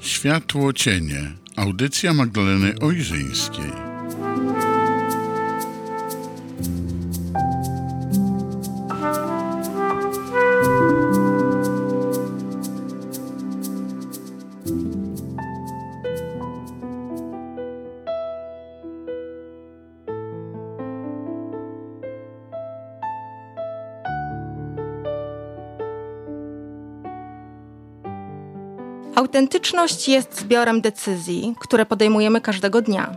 Światło cienie. Audycja Magdaleny Ojrzyńskiej. Autentyczność jest zbiorem decyzji, które podejmujemy każdego dnia.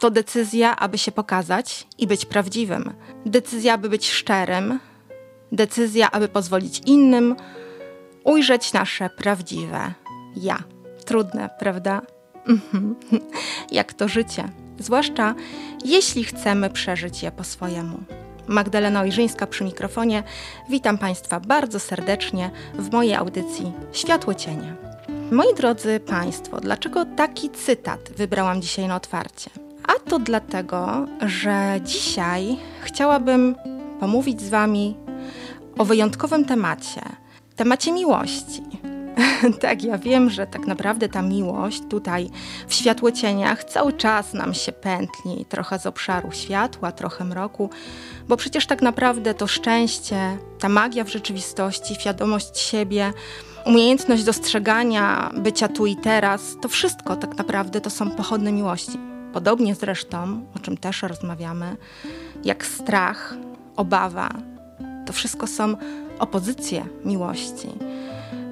To decyzja, aby się pokazać i być prawdziwym. Decyzja, aby być szczerym. Decyzja, aby pozwolić innym ujrzeć nasze prawdziwe ja. Trudne, prawda? Mhm. Jak to życie. Zwłaszcza jeśli chcemy przeżyć je po swojemu. Magdalena Ojrzyńska przy mikrofonie. Witam Państwa bardzo serdecznie w mojej audycji Światło Cienie. Moi drodzy Państwo, dlaczego taki cytat wybrałam dzisiaj na otwarcie? A to dlatego, że dzisiaj chciałabym pomówić z Wami o wyjątkowym temacie temacie miłości. tak, ja wiem, że tak naprawdę ta miłość tutaj w światłocieniach cały czas nam się pętli, trochę z obszaru światła, trochę mroku, bo przecież tak naprawdę to szczęście, ta magia w rzeczywistości, świadomość siebie, umiejętność dostrzegania bycia tu i teraz, to wszystko tak naprawdę to są pochodne miłości. Podobnie zresztą, o czym też rozmawiamy, jak strach, obawa, to wszystko są opozycje miłości.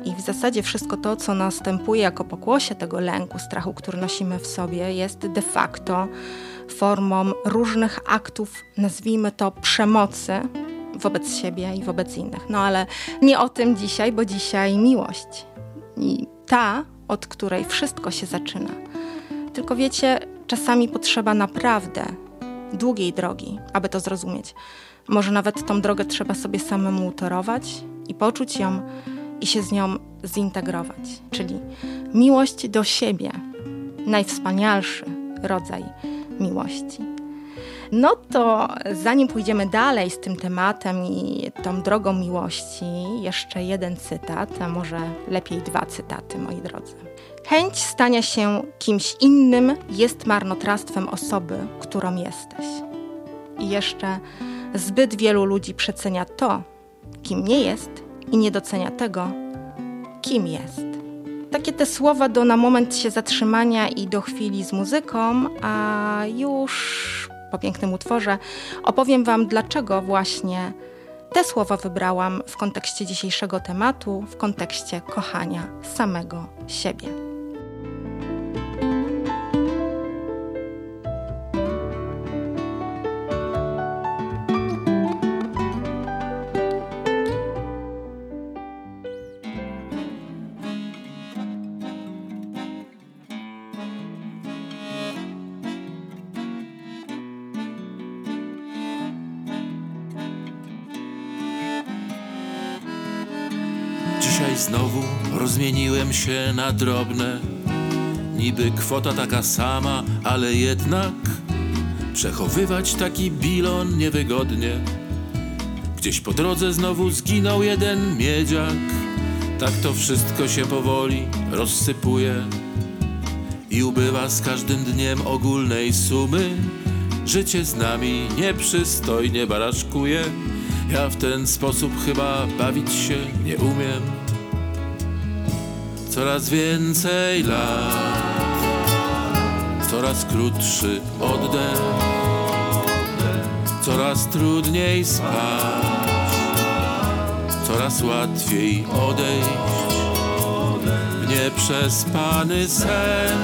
I w zasadzie wszystko to, co następuje jako pokłosie tego lęku, strachu, który nosimy w sobie, jest de facto formą różnych aktów, nazwijmy to przemocy wobec siebie i wobec innych. No ale nie o tym dzisiaj, bo dzisiaj miłość. I ta, od której wszystko się zaczyna. Tylko wiecie, czasami potrzeba naprawdę długiej drogi, aby to zrozumieć. Może nawet tą drogę trzeba sobie samemu utorować i poczuć ją i się z nią zintegrować. Czyli miłość do siebie, najwspanialszy rodzaj miłości. No to zanim pójdziemy dalej z tym tematem i tą drogą miłości, jeszcze jeden cytat, a może lepiej dwa cytaty, moi drodzy. Chęć stania się kimś innym jest marnotrawstwem osoby, którą jesteś. I jeszcze zbyt wielu ludzi przecenia to, kim nie jest i nie docenia tego, kim jest. Takie te słowa do na moment się zatrzymania i do chwili z muzyką, a już po pięknym utworze, opowiem Wam, dlaczego właśnie te słowa wybrałam w kontekście dzisiejszego tematu, w kontekście kochania samego siebie. Dzisiaj znowu rozmieniłem się na drobne. Niby kwota taka sama, ale jednak przechowywać taki bilon niewygodnie. Gdzieś po drodze znowu zginął jeden miedziak. Tak to wszystko się powoli rozsypuje i ubywa z każdym dniem ogólnej sumy. Życie z nami nieprzystojnie baraszkuje. Ja w ten sposób chyba bawić się nie umiem. Coraz więcej lat, coraz krótszy oddech, coraz trudniej spać, coraz łatwiej odejść w nieprzespany sen,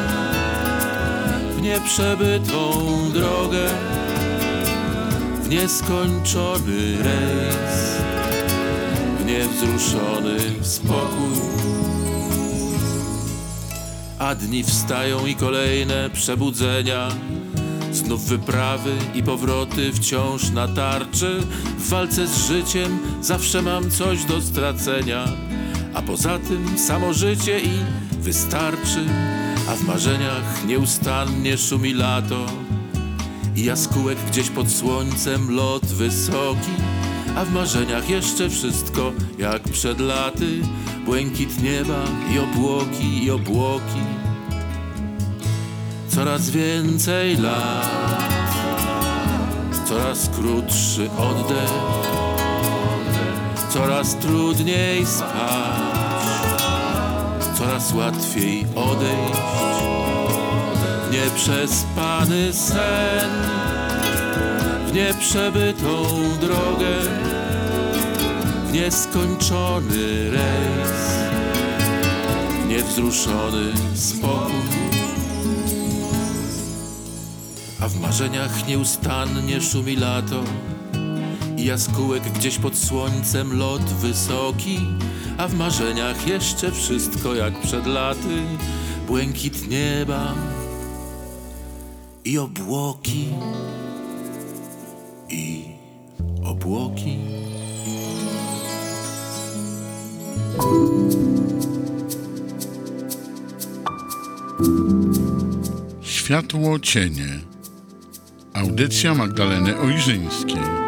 w nieprzebytą drogę w nieskończony rejs, w niewzruszony spokój. A dni wstają i kolejne przebudzenia, znów wyprawy i powroty wciąż na tarczy. W walce z życiem zawsze mam coś do stracenia, a poza tym samo życie i wystarczy, a w marzeniach nieustannie szumi lato. I jaskółek gdzieś pod słońcem lot wysoki, a w marzeniach jeszcze wszystko jak przed laty. Błękit nieba i obłoki, i obłoki. Coraz więcej lat, coraz krótszy oddech, coraz trudniej spać, coraz łatwiej odejść. Nieprzespany sen, w nieprzebytą drogę, nieskończony rejs, niewzruszony spokój. A w marzeniach nieustannie szumi lato i jaskółek gdzieś pod słońcem lot wysoki, a w marzeniach jeszcze wszystko jak przed laty, błękit nieba i obłoki, i obłoki. Światło cienie. Audycja Magdaleny Ojrzyńskiej.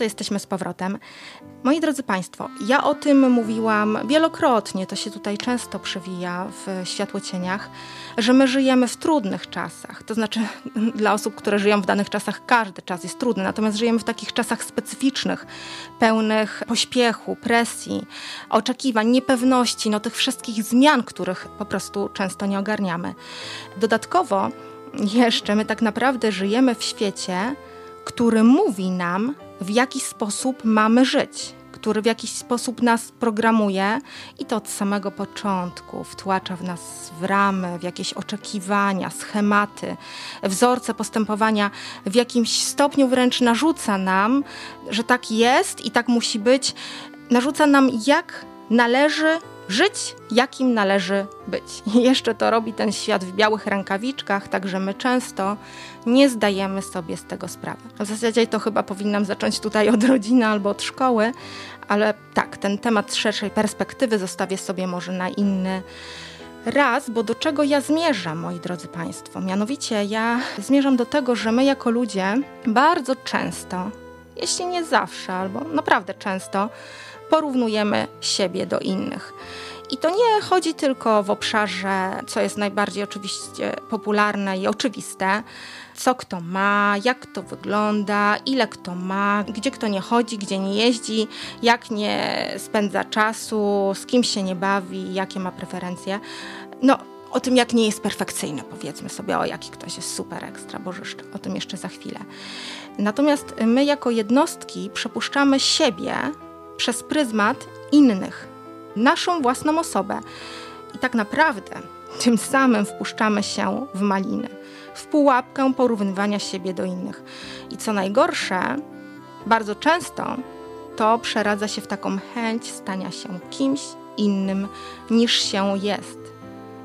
To jesteśmy z powrotem. Moi drodzy Państwo, ja o tym mówiłam wielokrotnie, to się tutaj często przewija w światłocieniach, że my żyjemy w trudnych czasach. To znaczy, dla osób, które żyją w danych czasach, każdy czas jest trudny, natomiast żyjemy w takich czasach specyficznych, pełnych pośpiechu, presji, oczekiwań, niepewności, no tych wszystkich zmian, których po prostu często nie ogarniamy. Dodatkowo jeszcze my tak naprawdę żyjemy w świecie, który mówi nam, w jaki sposób mamy żyć, który w jakiś sposób nas programuje i to od samego początku wtłacza w nas w ramy, w jakieś oczekiwania, schematy, wzorce postępowania, w jakimś stopniu wręcz narzuca nam, że tak jest i tak musi być, narzuca nam, jak należy żyć, jakim należy być. I jeszcze to robi ten świat w białych rękawiczkach, także my często nie zdajemy sobie z tego sprawy. W zasadzie to chyba powinnam zacząć tutaj od rodziny albo od szkoły, ale tak, ten temat szerszej perspektywy zostawię sobie może na inny raz, bo do czego ja zmierzam, moi drodzy Państwo? Mianowicie ja zmierzam do tego, że my jako ludzie bardzo często, jeśli nie zawsze, albo naprawdę często, porównujemy siebie do innych. I to nie chodzi tylko w obszarze, co jest najbardziej oczywiście popularne i oczywiste, co kto ma, jak to wygląda, ile kto ma, gdzie kto nie chodzi, gdzie nie jeździ, jak nie spędza czasu, z kim się nie bawi, jakie ma preferencje. No, o tym, jak nie jest perfekcyjny, powiedzmy sobie, o jaki ktoś jest super ekstra bożyszczy. O tym jeszcze za chwilę. Natomiast my jako jednostki przepuszczamy siebie przez pryzmat innych, naszą własną osobę. I tak naprawdę tym samym wpuszczamy się w maliny, w pułapkę porównywania siebie do innych. I co najgorsze, bardzo często to przeradza się w taką chęć stania się kimś innym niż się jest.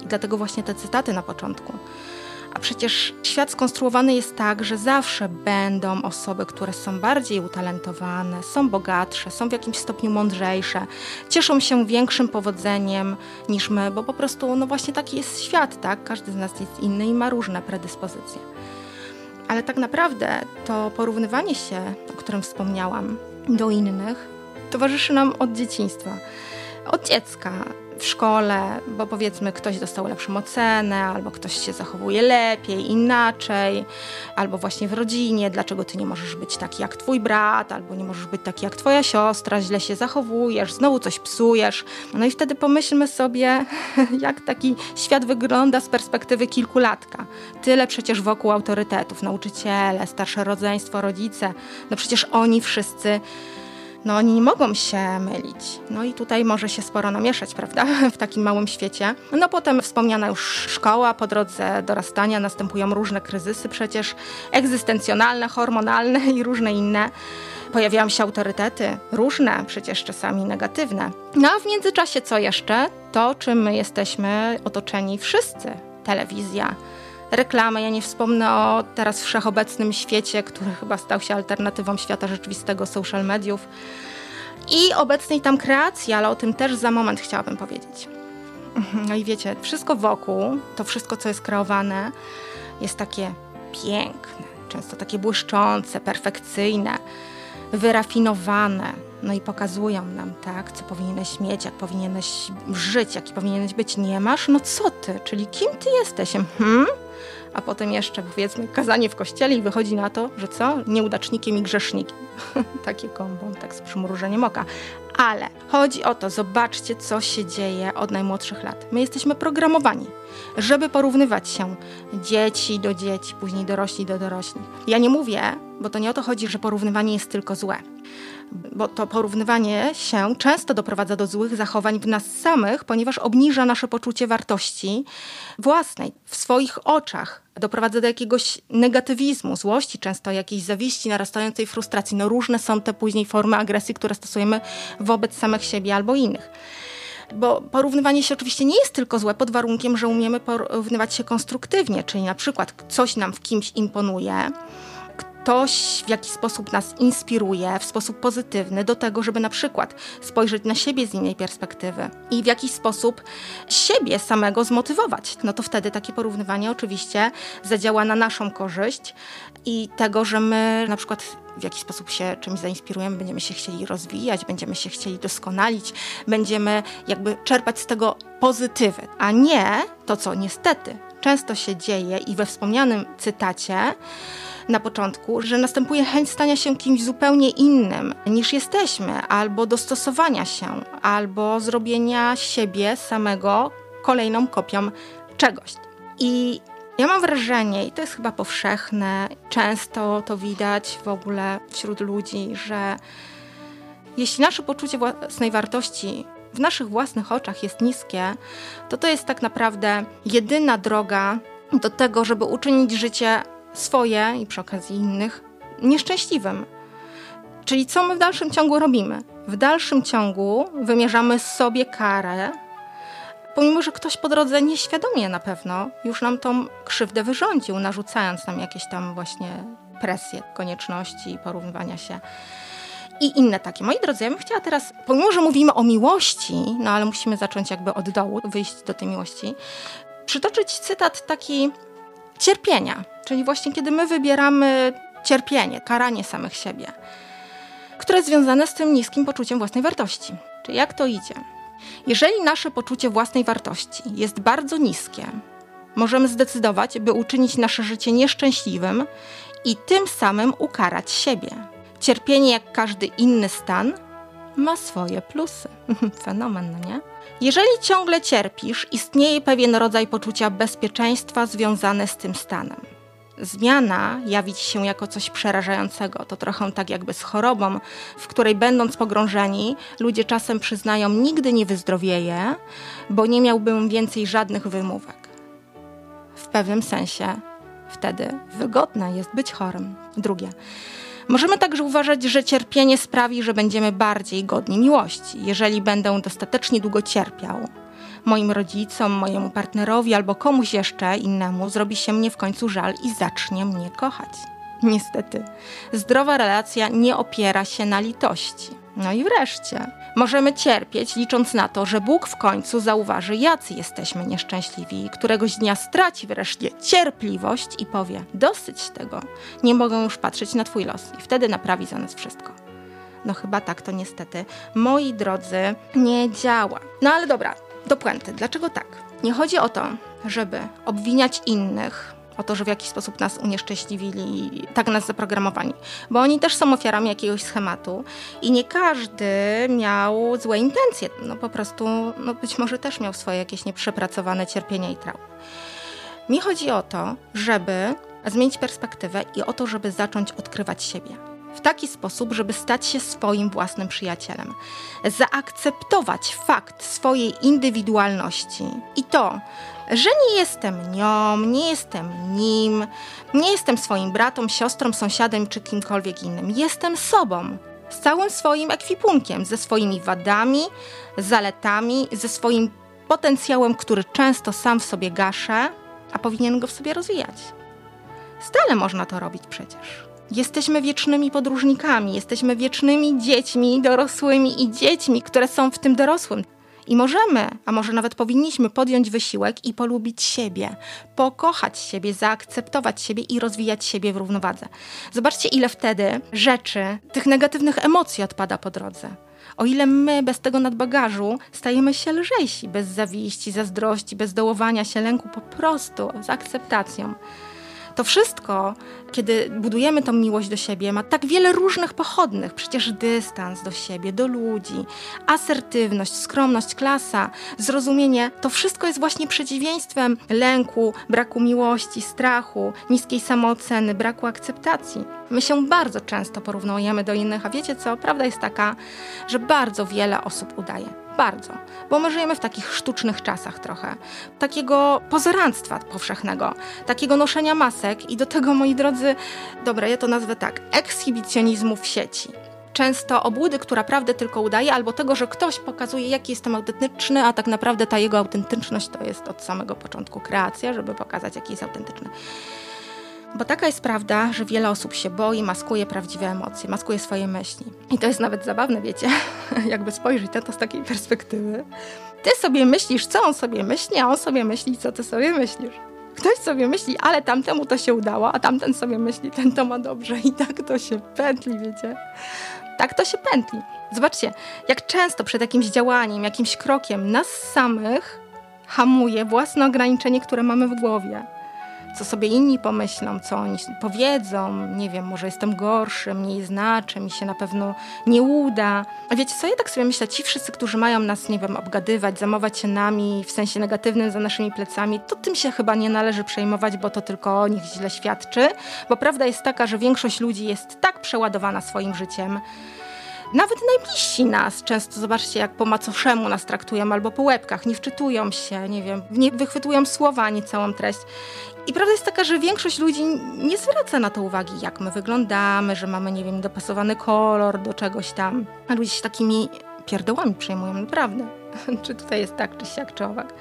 I dlatego właśnie te cytaty na początku. A przecież świat skonstruowany jest tak, że zawsze będą osoby, które są bardziej utalentowane, są bogatsze, są w jakimś stopniu mądrzejsze, cieszą się większym powodzeniem niż my, bo po prostu, no właśnie taki jest świat, tak? Każdy z nas jest inny i ma różne predyspozycje. Ale tak naprawdę to porównywanie się, o którym wspomniałam, do innych, towarzyszy nam od dzieciństwa. Od dziecka, w szkole, bo powiedzmy ktoś dostał lepszą ocenę, albo ktoś się zachowuje lepiej, inaczej, albo właśnie w rodzinie, dlaczego ty nie możesz być taki jak twój brat, albo nie możesz być taki jak twoja siostra, źle się zachowujesz, znowu coś psujesz. No i wtedy pomyślmy sobie, jak taki świat wygląda z perspektywy kilkulatka. Tyle przecież wokół autorytetów, nauczyciele, starsze rodzeństwo, rodzice, no przecież oni wszyscy no oni nie mogą się mylić. No i tutaj może się sporo namieszać, prawda, w takim małym świecie. No potem wspomniana już szkoła, po drodze dorastania następują różne kryzysy przecież egzystencjonalne, hormonalne i różne inne. Pojawiają się autorytety, różne, przecież czasami negatywne. No a w międzyczasie co jeszcze? To, czym my jesteśmy otoczeni wszyscy. Telewizja, reklamy. Ja nie wspomnę o teraz wszechobecnym świecie, który chyba stał się alternatywą świata rzeczywistego, social mediów i obecnej tam kreacji, ale o tym też za moment chciałabym powiedzieć. No i wiecie, wszystko wokół, to wszystko, co jest kreowane, jest takie piękne, często takie błyszczące, perfekcyjne, wyrafinowane. No i pokazują nam, tak, co powinieneś mieć, jak powinieneś żyć, jaki powinieneś być. Nie masz? No co ty? Czyli kim ty jesteś? Hmm? A potem jeszcze, powiedzmy, kazanie w kościele i wychodzi na to, że co? Nieudacznikiem i grzesznikiem. Takie kombo, tak z przymrużeniem oka. Ale chodzi o to, zobaczcie, co się dzieje od najmłodszych lat. My jesteśmy programowani, żeby porównywać się dzieci do dzieci, później dorośli do dorośli. Ja nie mówię, bo to nie o to chodzi, że porównywanie jest tylko złe bo to porównywanie się często doprowadza do złych zachowań w nas samych, ponieważ obniża nasze poczucie wartości własnej, w swoich oczach. Doprowadza do jakiegoś negatywizmu, złości, często jakiejś zawiści, narastającej frustracji. No różne są te później formy agresji, które stosujemy wobec samych siebie albo innych. Bo porównywanie się oczywiście nie jest tylko złe pod warunkiem, że umiemy porównywać się konstruktywnie, czyli na przykład coś nam w kimś imponuje, ktoś w jakiś sposób nas inspiruje w sposób pozytywny do tego, żeby na przykład spojrzeć na siebie z innej perspektywy i w jakiś sposób siebie samego zmotywować, no to wtedy takie porównywanie oczywiście zadziała na naszą korzyść i tego, że my na przykład w jakiś sposób się czymś zainspirujemy, będziemy się chcieli rozwijać, będziemy się chcieli doskonalić, będziemy jakby czerpać z tego pozytywy, a nie to, co niestety często się dzieje i we wspomnianym cytacie na początku, że następuje chęć stania się kimś zupełnie innym niż jesteśmy, albo dostosowania się, albo zrobienia siebie samego kolejną kopią czegoś. I ja mam wrażenie, i to jest chyba powszechne, często to widać w ogóle wśród ludzi, że jeśli nasze poczucie własnej wartości w naszych własnych oczach jest niskie, to to jest tak naprawdę jedyna droga do tego, żeby uczynić życie swoje i przy okazji innych nieszczęśliwym. Czyli co my w dalszym ciągu robimy? W dalszym ciągu wymierzamy sobie karę, pomimo że ktoś po drodze nieświadomie na pewno już nam tą krzywdę wyrządził, narzucając nam jakieś tam właśnie presje, konieczności porównywania się i inne takie. Moi drodzy, ja bym chciała teraz, pomimo że mówimy o miłości, no ale musimy zacząć jakby od dołu, wyjść do tej miłości, przytoczyć cytat taki cierpienia, czyli właśnie kiedy my wybieramy cierpienie, karanie samych siebie, które jest związane z tym niskim poczuciem własnej wartości. Czyli jak to idzie? Jeżeli nasze poczucie własnej wartości jest bardzo niskie, możemy zdecydować, by uczynić nasze życie nieszczęśliwym i tym samym ukarać siebie. Cierpienie, jak każdy inny stan, ma swoje plusy. Fenomen, no nie? Jeżeli ciągle cierpisz, istnieje pewien rodzaj poczucia bezpieczeństwa związane z tym stanem. Zmiana jawi ci się jako coś przerażającego. To trochę tak jakby z chorobą, w której będąc pogrążeni, ludzie czasem przyznają, nigdy nie wyzdrowieję, bo nie miałbym więcej żadnych wymówek. W pewnym sensie wtedy wygodne jest być chorym. Drugie. Możemy także uważać, że cierpienie sprawi, że będziemy bardziej godni miłości, jeżeli będę dostatecznie długo cierpiał. Moim rodzicom, mojemu partnerowi albo komuś jeszcze innemu zrobi się mnie w końcu żal i zacznie mnie kochać. Niestety, zdrowa relacja nie opiera się na litości. No i wreszcie, możemy cierpieć, licząc na to, że Bóg w końcu zauważy, jacy jesteśmy nieszczęśliwi, któregoś dnia straci wreszcie cierpliwość i powie: Dosyć tego, nie mogę już patrzeć na Twój los, i wtedy naprawi za nas wszystko. No chyba tak to niestety, moi drodzy, nie działa. No ale dobra, do puenty. Dlaczego tak? Nie chodzi o to, żeby obwiniać innych, o to, że w jakiś sposób nas unieszczęśliwili, tak nas zaprogramowani, bo oni też są ofiarami jakiegoś schematu i nie każdy miał złe intencje. No po prostu, no być może też miał swoje jakieś nieprzepracowane cierpienia i traumy. Mi chodzi o to, żeby zmienić perspektywę i o to, żeby zacząć odkrywać siebie w taki sposób, żeby stać się swoim własnym przyjacielem. Zaakceptować fakt swojej indywidualności i to, że nie jestem nią, nie jestem nim, nie jestem swoim bratom, siostrą, sąsiadem czy kimkolwiek innym. Jestem sobą, z całym swoim ekwipunkiem, ze swoimi wadami, zaletami, ze swoim potencjałem, który często sam w sobie gaszę, a powinien go w sobie rozwijać. Stale można to robić przecież. Jesteśmy wiecznymi podróżnikami, jesteśmy wiecznymi dziećmi, dorosłymi i dziećmi, które są w tym dorosłym. I możemy, a może nawet powinniśmy podjąć wysiłek i polubić siebie, pokochać siebie, zaakceptować siebie i rozwijać siebie w równowadze. Zobaczcie, ile wtedy rzeczy, tych negatywnych emocji odpada po drodze. O ile my bez tego nadbagażu stajemy się lżejsi, bez zawiści, zazdrości, bez dołowania się lęku, po prostu z akceptacją. To wszystko, kiedy budujemy tą miłość do siebie, ma tak wiele różnych pochodnych. Przecież dystans do siebie, do ludzi, asertywność, skromność, klasa, zrozumienie to wszystko jest właśnie przeciwieństwem lęku, braku miłości, strachu, niskiej samooceny, braku akceptacji. My się bardzo często porównujemy do innych, a wiecie co? Prawda jest taka, że bardzo wiele osób udaje. Bardzo, bo my żyjemy w takich sztucznych czasach trochę. Takiego pozoranstwa powszechnego, takiego noszenia masek i do tego, moi drodzy, dobra, ja to nazwę tak, ekshibicjonizmu w sieci często obłudy, która prawdę tylko udaje, albo tego, że ktoś pokazuje, jaki jestem autentyczny, a tak naprawdę ta jego autentyczność to jest od samego początku kreacja, żeby pokazać, jaki jest autentyczny. Bo taka jest prawda, że wiele osób się boi, maskuje prawdziwe emocje, maskuje swoje myśli. I to jest nawet zabawne, wiecie, jakby spojrzeć na to z takiej perspektywy. Ty sobie myślisz, co on sobie myśli, a on sobie myśli, co ty sobie myślisz. Ktoś sobie myśli, ale tamtemu to się udało, a tamten sobie myśli, ten to ma dobrze. I tak to się pętli, wiecie. Tak to się pętli. Zobaczcie, jak często przed jakimś działaniem, jakimś krokiem nas samych hamuje własne ograniczenie, które mamy w głowie co sobie inni pomyślą, co oni powiedzą, nie wiem, może jestem gorszy, mniej znaczy, mi się na pewno nie uda. A wiecie co, ja tak sobie myślę, ci wszyscy, którzy mają nas, nie wiem, obgadywać, zamować się nami w sensie negatywnym za naszymi plecami, to tym się chyba nie należy przejmować, bo to tylko o nich źle świadczy, bo prawda jest taka, że większość ludzi jest tak przeładowana swoim życiem, nawet najbliżsi nas często, zobaczcie, jak po macoszemu nas traktują, albo po łebkach, nie wczytują się, nie wiem, nie wychwytują słowa, ani całą treść. I prawda jest taka, że większość ludzi nie zwraca na to uwagi, jak my wyglądamy, że mamy, nie wiem, dopasowany kolor do czegoś tam. A ludzie się takimi pierdołami przejmują, naprawdę. czy tutaj jest tak, czy siak, czy owak.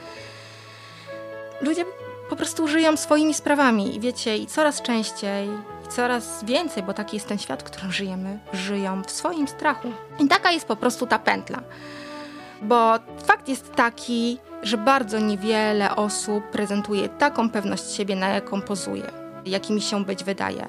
Ludzie po prostu żyją swoimi sprawami i wiecie, i coraz częściej, i coraz więcej, bo taki jest ten świat, w którym żyjemy, żyją w swoim strachu. I taka jest po prostu ta pętla. Bo fakt jest taki, że bardzo niewiele osób prezentuje taką pewność siebie, na jaką pozuje, jakimi się być wydaje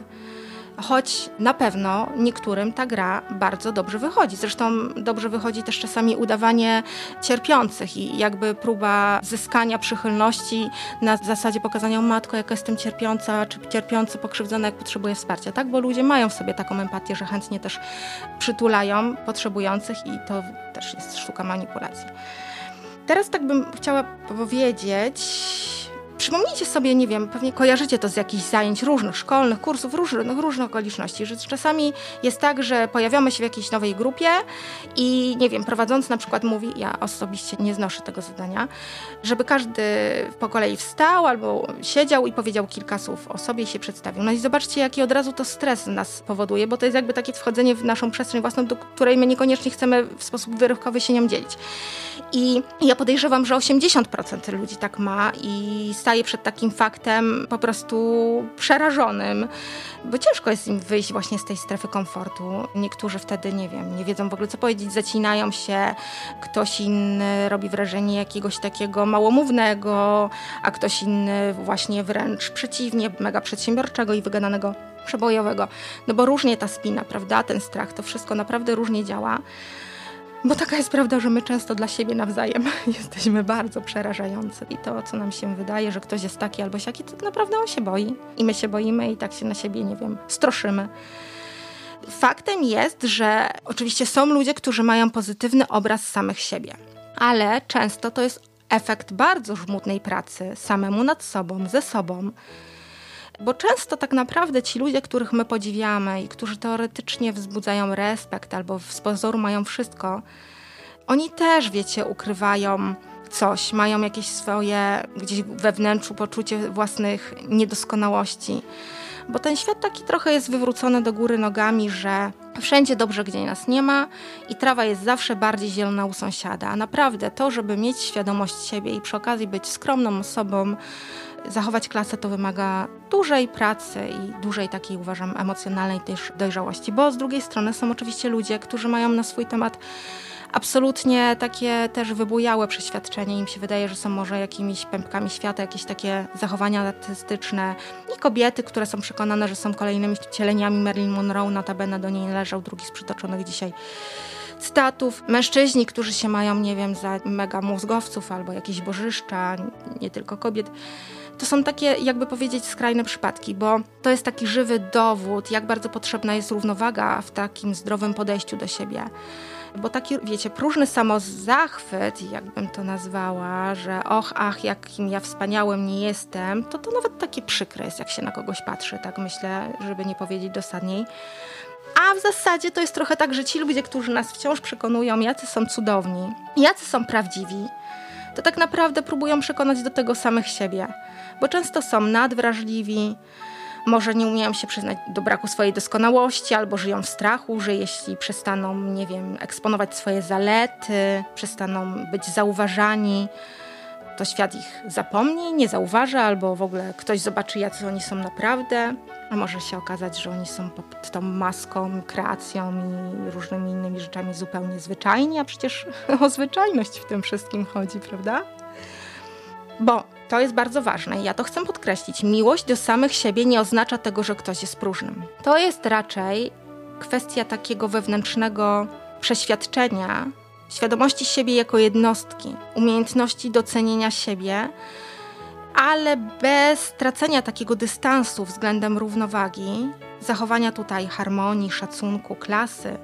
choć na pewno niektórym ta gra bardzo dobrze wychodzi. Zresztą dobrze wychodzi też czasami udawanie cierpiących i jakby próba zyskania przychylności na zasadzie pokazania matko, jaka jestem cierpiąca, czy cierpiący, pokrzywdzony, jak potrzebuje wsparcia, tak? Bo ludzie mają w sobie taką empatię, że chętnie też przytulają potrzebujących i to też jest sztuka manipulacji. Teraz tak bym chciała powiedzieć, Przypomnijcie sobie, nie wiem, pewnie kojarzycie to z jakichś zajęć różnych, szkolnych, kursów, różnych, różnych okoliczności, że czasami jest tak, że pojawiamy się w jakiejś nowej grupie i nie wiem, prowadzący na przykład mówi, ja osobiście nie znoszę tego zadania, żeby każdy po kolei wstał albo siedział i powiedział kilka słów o sobie i się przedstawił. No i zobaczcie, jaki od razu to stres nas powoduje, bo to jest jakby takie wchodzenie w naszą przestrzeń własną, do której my niekoniecznie chcemy w sposób wyrywkowy się nią dzielić. I ja podejrzewam, że 80% ludzi tak ma i staje przed takim faktem po prostu przerażonym, bo ciężko jest im wyjść właśnie z tej strefy komfortu. Niektórzy wtedy, nie wiem, nie wiedzą w ogóle co powiedzieć, zacinają się, ktoś inny robi wrażenie jakiegoś takiego małomównego, a ktoś inny właśnie wręcz przeciwnie, mega przedsiębiorczego i wygadanego przebojowego. No bo różnie ta spina, prawda, ten strach, to wszystko naprawdę różnie działa. Bo taka jest prawda, że my często dla siebie nawzajem jesteśmy bardzo przerażający. I to, co nam się wydaje, że ktoś jest taki albo siaki, to tak naprawdę on się boi. I my się boimy i tak się na siebie, nie wiem, stroszymy. Faktem jest, że oczywiście są ludzie, którzy mają pozytywny obraz samych siebie, ale często to jest efekt bardzo żmudnej pracy samemu nad sobą, ze sobą. Bo często tak naprawdę ci ludzie, których my podziwiamy i którzy teoretycznie wzbudzają respekt albo z pozoru mają wszystko, oni też, wiecie, ukrywają coś, mają jakieś swoje gdzieś we wnętrzu poczucie własnych niedoskonałości. Bo ten świat taki trochę jest wywrócony do góry nogami, że wszędzie dobrze, gdzie nas nie ma i trawa jest zawsze bardziej zielona u sąsiada. A naprawdę to, żeby mieć świadomość siebie i przy okazji być skromną osobą, zachować klasę, to wymaga dużej pracy i dużej takiej, uważam, emocjonalnej też dojrzałości. Bo z drugiej strony są oczywiście ludzie, którzy mają na swój temat absolutnie takie też wybujałe przeświadczenie. Im się wydaje, że są może jakimiś pępkami świata, jakieś takie zachowania artystyczne. I kobiety, które są przekonane, że są kolejnymi wcieleniami Marilyn Monroe, notabene do niej należał drugi z przytoczonych dzisiaj cytatów. Mężczyźni, którzy się mają, nie wiem, za mega mózgowców albo jakieś bożyszcza, nie tylko kobiet. To są takie, jakby powiedzieć, skrajne przypadki, bo to jest taki żywy dowód, jak bardzo potrzebna jest równowaga w takim zdrowym podejściu do siebie. Bo taki, wiecie, próżny samozachwyt, jakbym to nazwała, że och, ach, jakim ja wspaniałym nie jestem, to to nawet takie przykre jest, jak się na kogoś patrzy, tak myślę, żeby nie powiedzieć dosadniej. A w zasadzie to jest trochę tak, że ci ludzie, którzy nas wciąż przekonują, jacy są cudowni, jacy są prawdziwi, to tak naprawdę próbują przekonać do tego samych siebie, bo często są nadwrażliwi, może nie umieją się przyznać do braku swojej doskonałości, albo żyją w strachu, że jeśli przestaną, nie wiem, eksponować swoje zalety, przestaną być zauważani, to świat ich zapomni, nie zauważy, albo w ogóle ktoś zobaczy, jacy oni są naprawdę, a może się okazać, że oni są pod tą maską, kreacją i różnymi innymi rzeczami zupełnie zwyczajni, a przecież o zwyczajność w tym wszystkim chodzi, prawda? Bo to jest bardzo ważne ja to chcę podkreślić. Miłość do samych siebie nie oznacza tego, że ktoś jest próżnym. To jest raczej kwestia takiego wewnętrznego przeświadczenia, świadomości siebie jako jednostki, umiejętności docenienia siebie, ale bez tracenia takiego dystansu względem równowagi, zachowania tutaj harmonii, szacunku, klasy,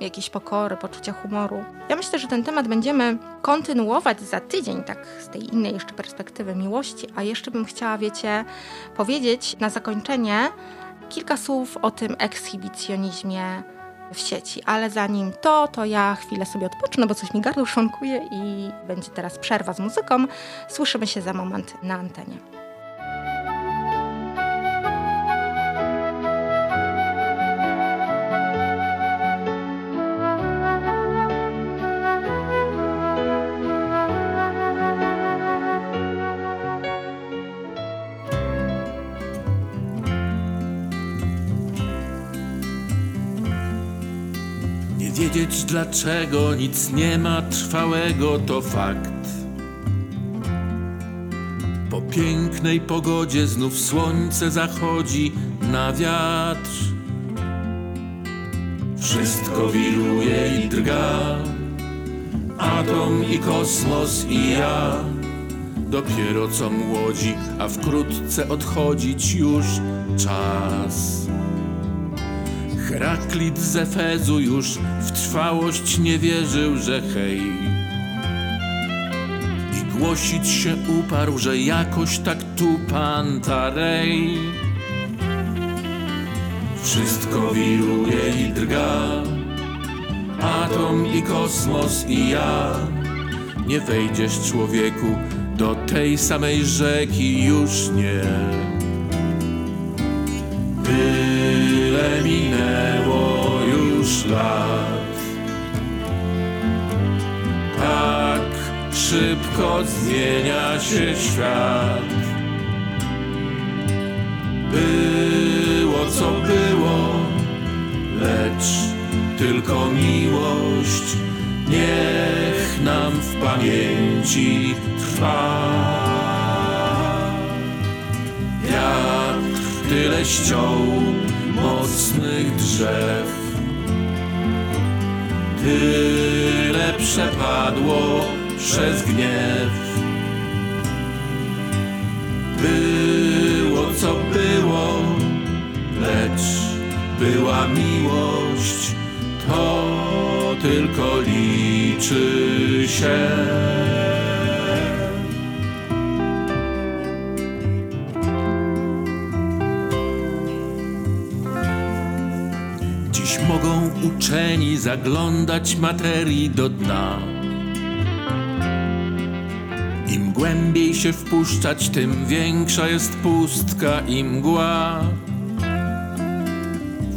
jakiejś pokory, poczucia humoru. Ja myślę, że ten temat będziemy kontynuować za tydzień, tak z tej innej jeszcze perspektywy miłości, a jeszcze bym chciała, wiecie, powiedzieć na zakończenie kilka słów o tym ekshibicjonizmie w sieci. Ale zanim to, to ja chwilę sobie odpocznę, bo coś mi gardło szonkuje i będzie teraz przerwa z muzyką. Słyszymy się za moment na antenie. Dlaczego nic nie ma trwałego to fakt. Po pięknej pogodzie znów słońce zachodzi na wiatr. Wszystko wiruje i drga, atom i kosmos i ja. Dopiero co młodzi, a wkrótce odchodzić już czas. Heraklit z Efezu już w trwałość nie wierzył, że hej. I głosić się uparł, że jakoś tak tu Pantarej. Wszystko wiruje i drga, atom i kosmos i ja. Nie wejdziesz człowieku do tej samej rzeki już nie. Tyle lat. Tak szybko zmienia się świat. Było co było, lecz tylko miłość niech nam w pamięci trwa. Wiatr tyle ściął mocnych drzew. Tyle przepadło przez gniew. Było co było, lecz była miłość, to tylko liczy się. Uczeni zaglądać materii do dna. Im głębiej się wpuszczać, tym większa jest pustka i mgła.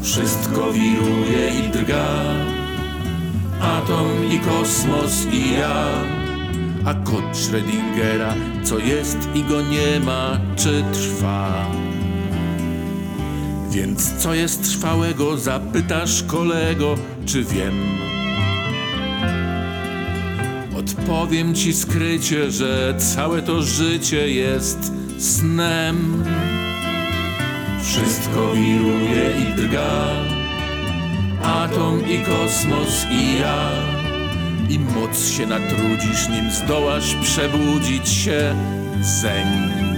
Wszystko wiruje i drga, atom i kosmos i ja. A kod Schrödingera, co jest i go nie ma, czy trwa? Więc co jest trwałego, zapytasz kolego, czy wiem? Odpowiem ci skrycie, że całe to życie jest snem. Wszystko wiruje i drga, atom i kosmos i ja. I moc się natrudzisz, nim zdołasz przebudzić się zeń.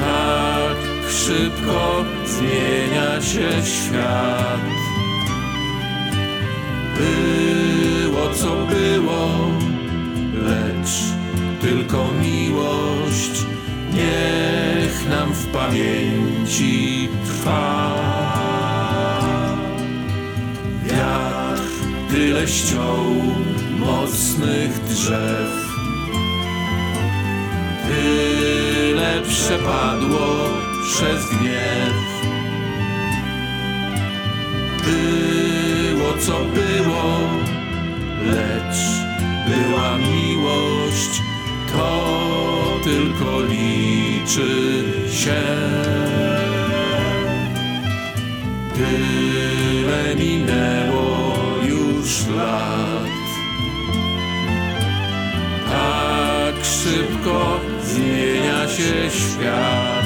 Tak szybko zmienia się świat. Było co było, lecz tylko miłość niech nam w pamięci trwa. Wiatr tyle ściął mocnych drzew, tyle przepadło przez gniew. Było co było, lecz była miłość, to tylko liczy się. Tyle minęło już lat. Tak szybko zmienia się świat.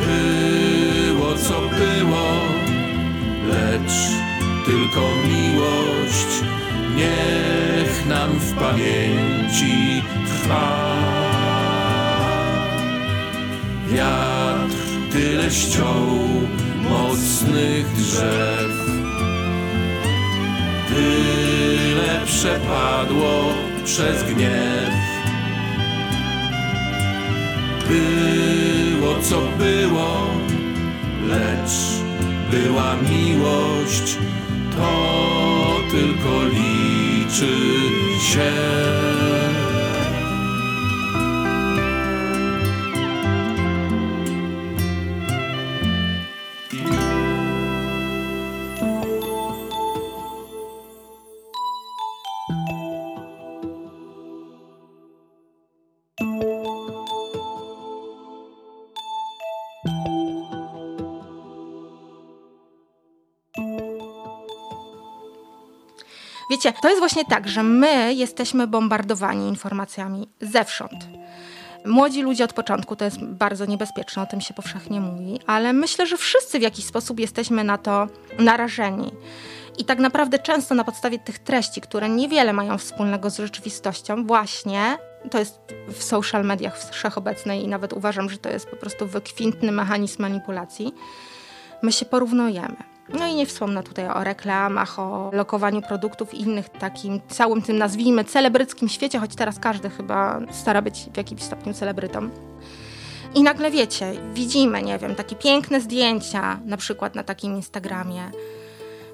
Było co było, lecz tylko miłość niech nam w pamięci trwa. Wiatr tyle ściął mocnych drzew, tyle przepadło przez gniew. Było co było, lecz była miłość, to tylko liczy się. Wiecie, to jest właśnie tak, że my jesteśmy bombardowani informacjami zewsząd. Młodzi ludzie od początku to jest bardzo niebezpieczne, o tym się powszechnie mówi, ale myślę, że wszyscy w jakiś sposób jesteśmy na to narażeni. I tak naprawdę często na podstawie tych treści, które niewiele mają wspólnego z rzeczywistością, właśnie to jest w social mediach wszechobecnej i nawet uważam, że to jest po prostu wykwintny mechanizm manipulacji, my się porównujemy. No i nie wspomnę tutaj o reklamach, o lokowaniu produktów innych takim całym tym nazwijmy celebryckim świecie, choć teraz każdy chyba stara być w jakimś stopniu celebrytą. I nagle wiecie, widzimy, nie wiem, takie piękne zdjęcia, na przykład na takim Instagramie,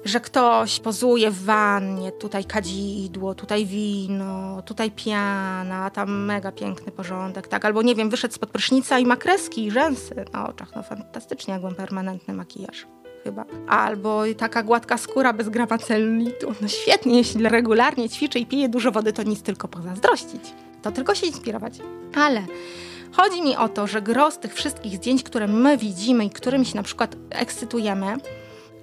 że ktoś pozuje w wannie, tutaj kadzidło, tutaj wino, tutaj piana, tam mega piękny porządek, tak? Albo nie wiem, wyszedł spod prysznica i ma kreski i rzęsy na oczach, no fantastycznie, jak mam permanentny makijaż chyba. Albo taka gładka skóra bez grama celulitu. No świetnie, jeśli regularnie ćwiczy i pije dużo wody, to nic tylko pozazdrościć. To tylko się inspirować. Ale chodzi mi o to, że gros tych wszystkich zdjęć, które my widzimy i którymi się na przykład ekscytujemy,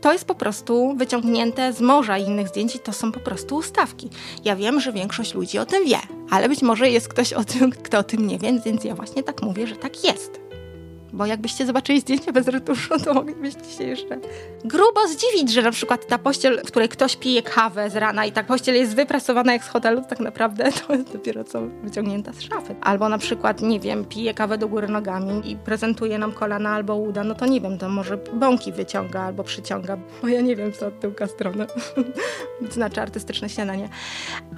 to jest po prostu wyciągnięte z morza innych zdjęć i to są po prostu ustawki. Ja wiem, że większość ludzi o tym wie, ale być może jest ktoś o tym, kto o tym nie wie, więc ja właśnie tak mówię, że tak jest. Bo jakbyście zobaczyli zdjęcie bez retuszu, to moglibyście się jeszcze grubo zdziwić, że na przykład ta pościel, w której ktoś pije kawę z rana i ta pościel jest wyprasowana jak z hotelu, tak naprawdę to jest dopiero co wyciągnięta z szafy. Albo na przykład, nie wiem, pije kawę do góry nogami i prezentuje nam kolana albo uda, no to nie wiem, to może bąki wyciąga albo przyciąga, bo ja nie wiem, co od tyłka strony znaczy artystyczne śniadanie.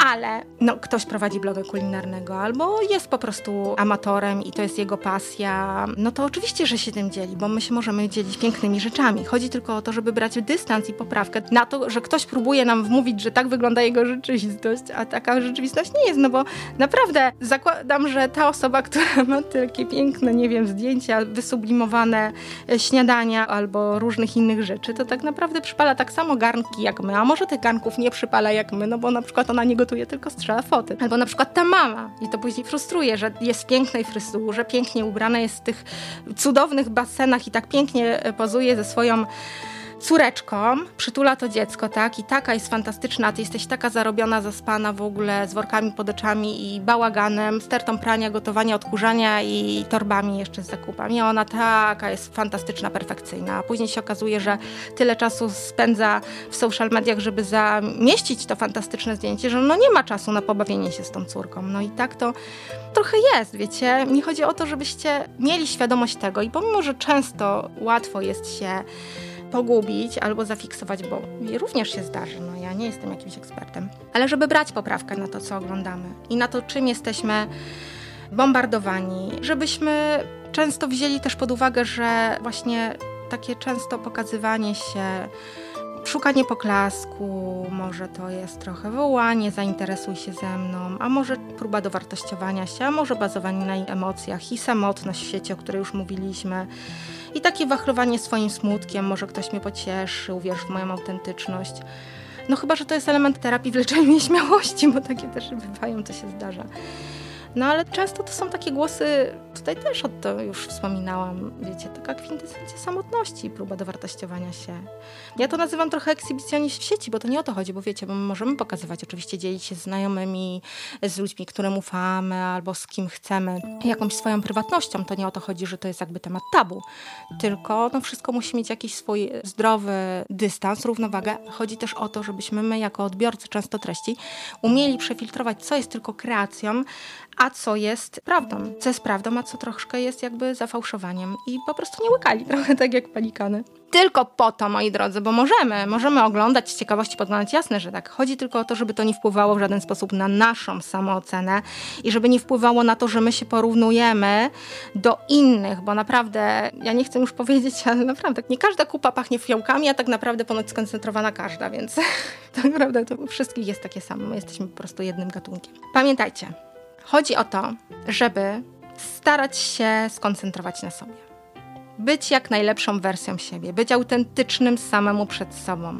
Ale no, ktoś prowadzi bloga kulinarnego albo jest po prostu amatorem i to jest jego pasja, no to oczywiście Oczywiście, że się tym dzieli, bo my się możemy dzielić pięknymi rzeczami. Chodzi tylko o to, żeby brać dystans i poprawkę na to, że ktoś próbuje nam wmówić, że tak wygląda jego rzeczywistość, a taka rzeczywistość nie jest, no bo naprawdę zakładam, że ta osoba, która ma takie piękne, nie wiem, zdjęcia, wysublimowane e, śniadania albo różnych innych rzeczy, to tak naprawdę przypala tak samo garnki jak my, a może tych garnków nie przypala jak my, no bo na przykład ona nie gotuje, tylko strzela foty. Albo na przykład ta mama i to później frustruje, że jest w pięknej fryzurze, pięknie ubrana, jest w tych cudownych basenach i tak pięknie e, pozuje ze swoją córeczką, przytula to dziecko, tak? I taka jest fantastyczna, ty jesteś taka zarobiona, zaspana w ogóle, z workami pod oczami i bałaganem, stertą prania, gotowania, odkurzania i torbami jeszcze z zakupami. Ona taka jest fantastyczna, perfekcyjna. A później się okazuje, że tyle czasu spędza w social mediach, żeby zamieścić to fantastyczne zdjęcie, że no nie ma czasu na pobawienie się z tą córką. No i tak to trochę jest, wiecie. Mi chodzi o to, żebyście mieli świadomość tego i pomimo, że często łatwo jest się pogubić albo zafiksować, bo również się zdarzy. No ja nie jestem jakimś ekspertem. Ale żeby brać poprawkę na to, co oglądamy i na to, czym jesteśmy bombardowani, żebyśmy często wzięli też pod uwagę, że właśnie takie często pokazywanie się, szukanie poklasku, może to jest trochę wołanie, zainteresuj się ze mną, a może próba dowartościowania się, a może bazowanie na emocjach i samotność w świecie, o której już mówiliśmy. I takie wachlowanie swoim smutkiem, może ktoś mnie pocieszy, uwierz w moją autentyczność. No chyba, że to jest element terapii w leczeniu nieśmiałości, bo takie też bywają, to się zdarza. No ale często to są takie głosy, tutaj też o to już wspominałam, wiecie, taka kwintesencja samotności, próba dowartościowania się. Ja to nazywam trochę ekshibicjonizm w sieci, bo to nie o to chodzi, bo wiecie, bo my możemy pokazywać, oczywiście dzielić się z znajomymi, z ludźmi, którym ufamy albo z kim chcemy, jakąś swoją prywatnością. To nie o to chodzi, że to jest jakby temat tabu, tylko no wszystko musi mieć jakiś swój zdrowy dystans, równowagę. Chodzi też o to, żebyśmy my jako odbiorcy często treści umieli przefiltrować, co jest tylko kreacją, a co jest prawdą. Co jest prawdą, a co troszkę jest jakby zafałszowaniem. I po prostu nie łykali trochę tak jak palikany. Tylko po to, moi drodzy, bo możemy, możemy oglądać z ciekawości, podglądać, jasne, że tak. Chodzi tylko o to, żeby to nie wpływało w żaden sposób na naszą samoocenę i żeby nie wpływało na to, że my się porównujemy do innych, bo naprawdę, ja nie chcę już powiedzieć, ale naprawdę, nie każda kupa pachnie fiołkami, a tak naprawdę ponoć skoncentrowana każda, więc tak naprawdę to wszystkich jest takie samo. My jesteśmy po prostu jednym gatunkiem. Pamiętajcie, Chodzi o to, żeby starać się skoncentrować na sobie. Być jak najlepszą wersją siebie, być autentycznym samemu przed sobą.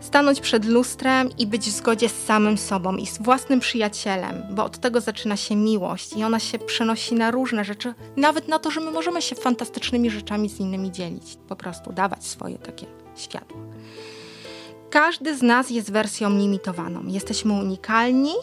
Stanąć przed lustrem i być w zgodzie z samym sobą i z własnym przyjacielem, bo od tego zaczyna się miłość i ona się przenosi na różne rzeczy, nawet na to, że my możemy się fantastycznymi rzeczami z innymi dzielić, po prostu dawać swoje takie światło. Każdy z nas jest wersją limitowaną. Jesteśmy unikalni,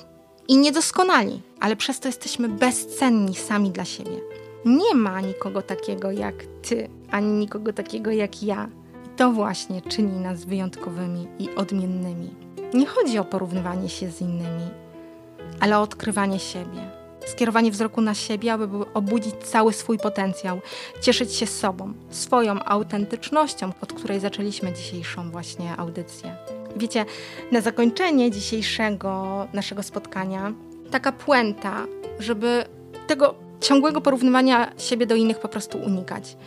i niedoskonali, ale przez to jesteśmy bezcenni sami dla siebie. Nie ma nikogo takiego jak ty, ani nikogo takiego jak ja. I to właśnie czyni nas wyjątkowymi i odmiennymi. Nie chodzi o porównywanie się z innymi, ale o odkrywanie siebie. Skierowanie wzroku na siebie, aby obudzić cały swój potencjał, cieszyć się sobą, swoją autentycznością, od której zaczęliśmy dzisiejszą właśnie audycję. Wiecie, na zakończenie dzisiejszego naszego spotkania taka puenta, żeby tego ciągłego porównywania siebie do innych po prostu unikać.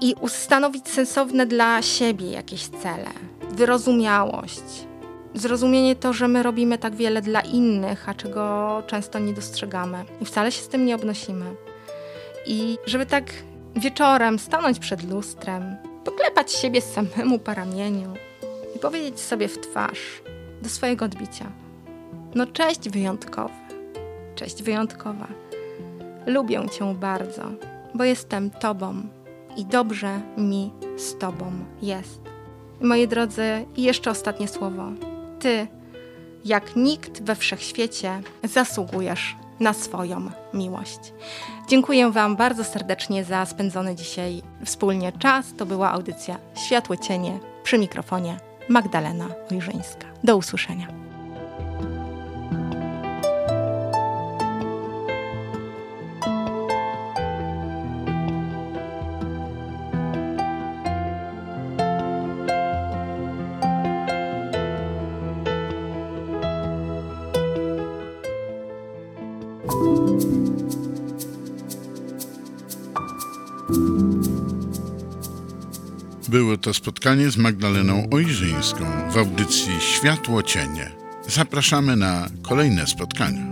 I ustanowić sensowne dla siebie jakieś cele, wyrozumiałość, zrozumienie to, że my robimy tak wiele dla innych, a czego często nie dostrzegamy i wcale się z tym nie obnosimy. I żeby tak wieczorem stanąć przed lustrem, poklepać siebie samemu po ramieniu, powiedzieć sobie w twarz do swojego odbicia: No, cześć wyjątkowy, cześć wyjątkowa. Lubię Cię bardzo, bo jestem Tobą i dobrze mi z Tobą jest. Moi drodzy, jeszcze ostatnie słowo. Ty, jak nikt we wszechświecie, zasługujesz na swoją miłość. Dziękuję Wam bardzo serdecznie za spędzony dzisiaj wspólnie czas. To była audycja Światłe Cienie przy mikrofonie Magdalena Ojrzyńska. Do usłyszenia. Było to spotkanie z Magdaleną Ojrzyńską w audycji Światło Cienie. Zapraszamy na kolejne spotkania.